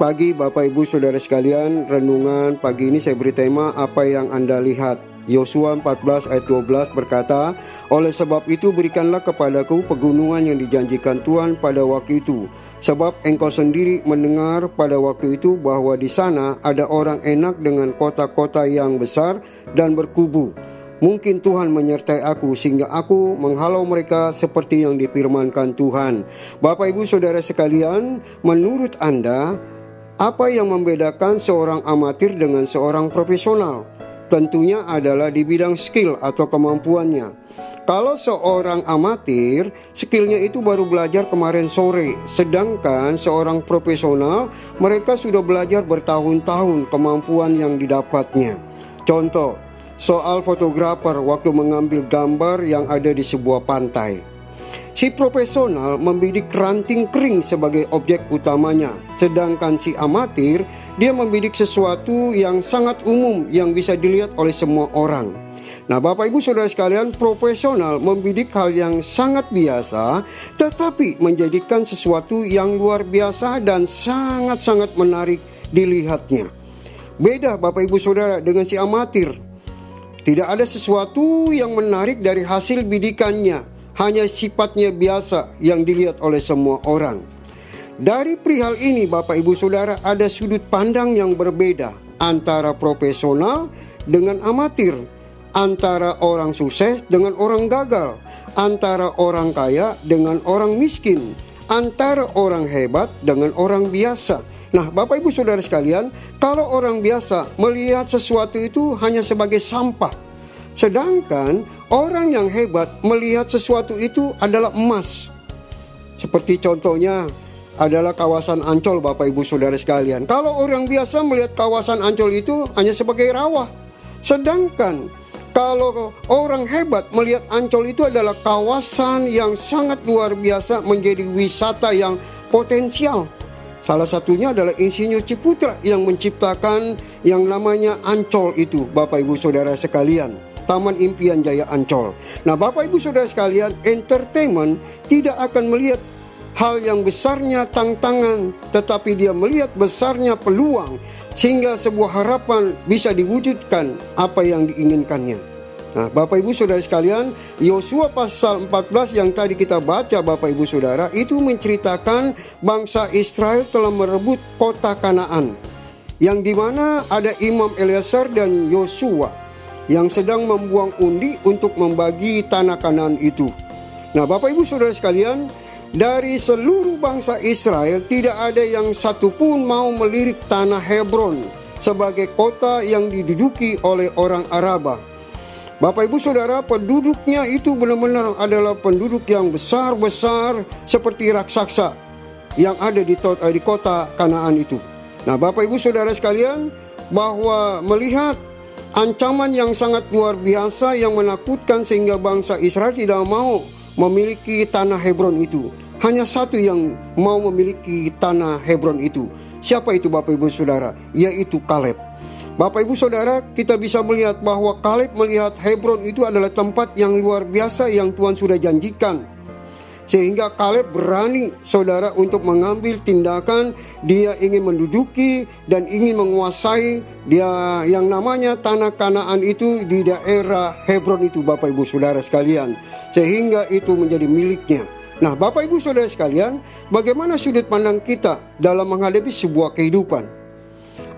pagi Bapak Ibu Saudara sekalian. Renungan pagi ini saya beri tema Apa yang Anda lihat? Yosua 14 ayat 12 berkata Oleh sebab itu berikanlah kepadaku pegunungan yang dijanjikan Tuhan pada waktu itu. Sebab engkau sendiri mendengar pada waktu itu bahwa di sana ada orang enak dengan kota-kota yang besar dan berkubu. Mungkin Tuhan menyertai aku sehingga aku menghalau mereka seperti yang difirmankan Tuhan. Bapak Ibu Saudara sekalian, menurut Anda apa yang membedakan seorang amatir dengan seorang profesional? Tentunya adalah di bidang skill atau kemampuannya. Kalau seorang amatir, skillnya itu baru belajar kemarin sore, sedangkan seorang profesional, mereka sudah belajar bertahun-tahun kemampuan yang didapatnya. Contoh, soal fotografer waktu mengambil gambar yang ada di sebuah pantai. Si profesional membidik ranting kering sebagai objek utamanya, sedangkan si amatir dia membidik sesuatu yang sangat umum yang bisa dilihat oleh semua orang. Nah, Bapak Ibu Saudara sekalian, profesional membidik hal yang sangat biasa tetapi menjadikan sesuatu yang luar biasa dan sangat-sangat menarik dilihatnya. Beda Bapak Ibu Saudara dengan si amatir. Tidak ada sesuatu yang menarik dari hasil bidikannya hanya sifatnya biasa yang dilihat oleh semua orang. Dari perihal ini Bapak Ibu Saudara ada sudut pandang yang berbeda antara profesional dengan amatir, antara orang sukses dengan orang gagal, antara orang kaya dengan orang miskin, antara orang hebat dengan orang biasa. Nah, Bapak Ibu Saudara sekalian, kalau orang biasa melihat sesuatu itu hanya sebagai sampah, sedangkan Orang yang hebat melihat sesuatu itu adalah emas. Seperti contohnya adalah kawasan Ancol Bapak Ibu Saudara sekalian. Kalau orang biasa melihat kawasan Ancol itu hanya sebagai rawa. Sedangkan kalau orang hebat melihat Ancol itu adalah kawasan yang sangat luar biasa menjadi wisata yang potensial. Salah satunya adalah Insinyur Ciputra yang menciptakan yang namanya Ancol itu Bapak Ibu Saudara sekalian. Taman Impian Jaya Ancol. Nah, Bapak Ibu Saudara sekalian, entertainment tidak akan melihat hal yang besarnya tantangan, tetapi dia melihat besarnya peluang sehingga sebuah harapan bisa diwujudkan apa yang diinginkannya. Nah, Bapak Ibu Saudara sekalian, Yosua pasal 14 yang tadi kita baca Bapak Ibu Saudara itu menceritakan bangsa Israel telah merebut kota Kanaan yang di mana ada Imam Eleazar dan Yosua yang sedang membuang undi untuk membagi tanah kanan itu. Nah, Bapak Ibu Saudara sekalian, dari seluruh bangsa Israel tidak ada yang satupun mau melirik tanah Hebron sebagai kota yang diduduki oleh orang Araba. Bapak Ibu Saudara, penduduknya itu benar-benar adalah penduduk yang besar-besar seperti raksasa yang ada di, di kota Kanaan itu. Nah, Bapak Ibu Saudara sekalian, bahwa melihat Ancaman yang sangat luar biasa yang menakutkan sehingga bangsa Israel tidak mau memiliki tanah Hebron itu. Hanya satu yang mau memiliki tanah Hebron itu. Siapa itu Bapak Ibu Saudara? Yaitu Kaleb. Bapak Ibu Saudara, kita bisa melihat bahwa Kaleb melihat Hebron itu adalah tempat yang luar biasa yang Tuhan sudah janjikan sehingga Kaleb berani saudara untuk mengambil tindakan dia ingin menduduki dan ingin menguasai dia yang namanya tanah Kanaan itu di daerah Hebron itu Bapak Ibu Saudara sekalian sehingga itu menjadi miliknya. Nah, Bapak Ibu Saudara sekalian, bagaimana sudut pandang kita dalam menghadapi sebuah kehidupan?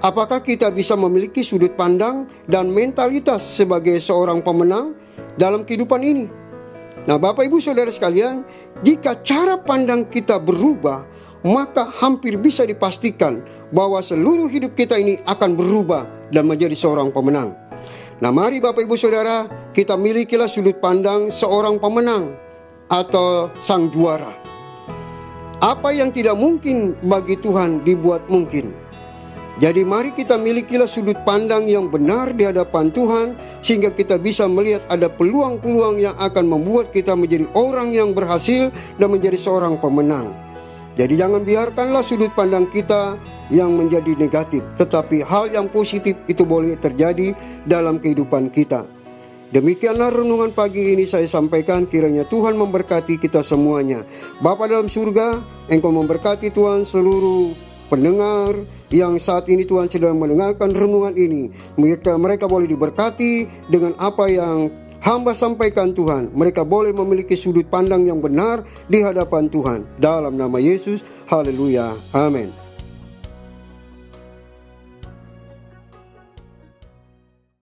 Apakah kita bisa memiliki sudut pandang dan mentalitas sebagai seorang pemenang dalam kehidupan ini? Nah, Bapak Ibu Saudara sekalian, jika cara pandang kita berubah, maka hampir bisa dipastikan bahwa seluruh hidup kita ini akan berubah dan menjadi seorang pemenang. Nah, mari Bapak Ibu Saudara, kita milikilah sudut pandang seorang pemenang atau sang juara. Apa yang tidak mungkin bagi Tuhan dibuat mungkin. Jadi mari kita milikilah sudut pandang yang benar di hadapan Tuhan sehingga kita bisa melihat ada peluang-peluang yang akan membuat kita menjadi orang yang berhasil dan menjadi seorang pemenang. Jadi jangan biarkanlah sudut pandang kita yang menjadi negatif, tetapi hal yang positif itu boleh terjadi dalam kehidupan kita. Demikianlah renungan pagi ini saya sampaikan kiranya Tuhan memberkati kita semuanya. Bapa dalam surga, Engkau memberkati Tuhan seluruh pendengar yang saat ini Tuhan sedang mendengarkan renungan ini. Mereka, mereka boleh diberkati dengan apa yang hamba sampaikan Tuhan. Mereka boleh memiliki sudut pandang yang benar di hadapan Tuhan. Dalam nama Yesus, haleluya, amin.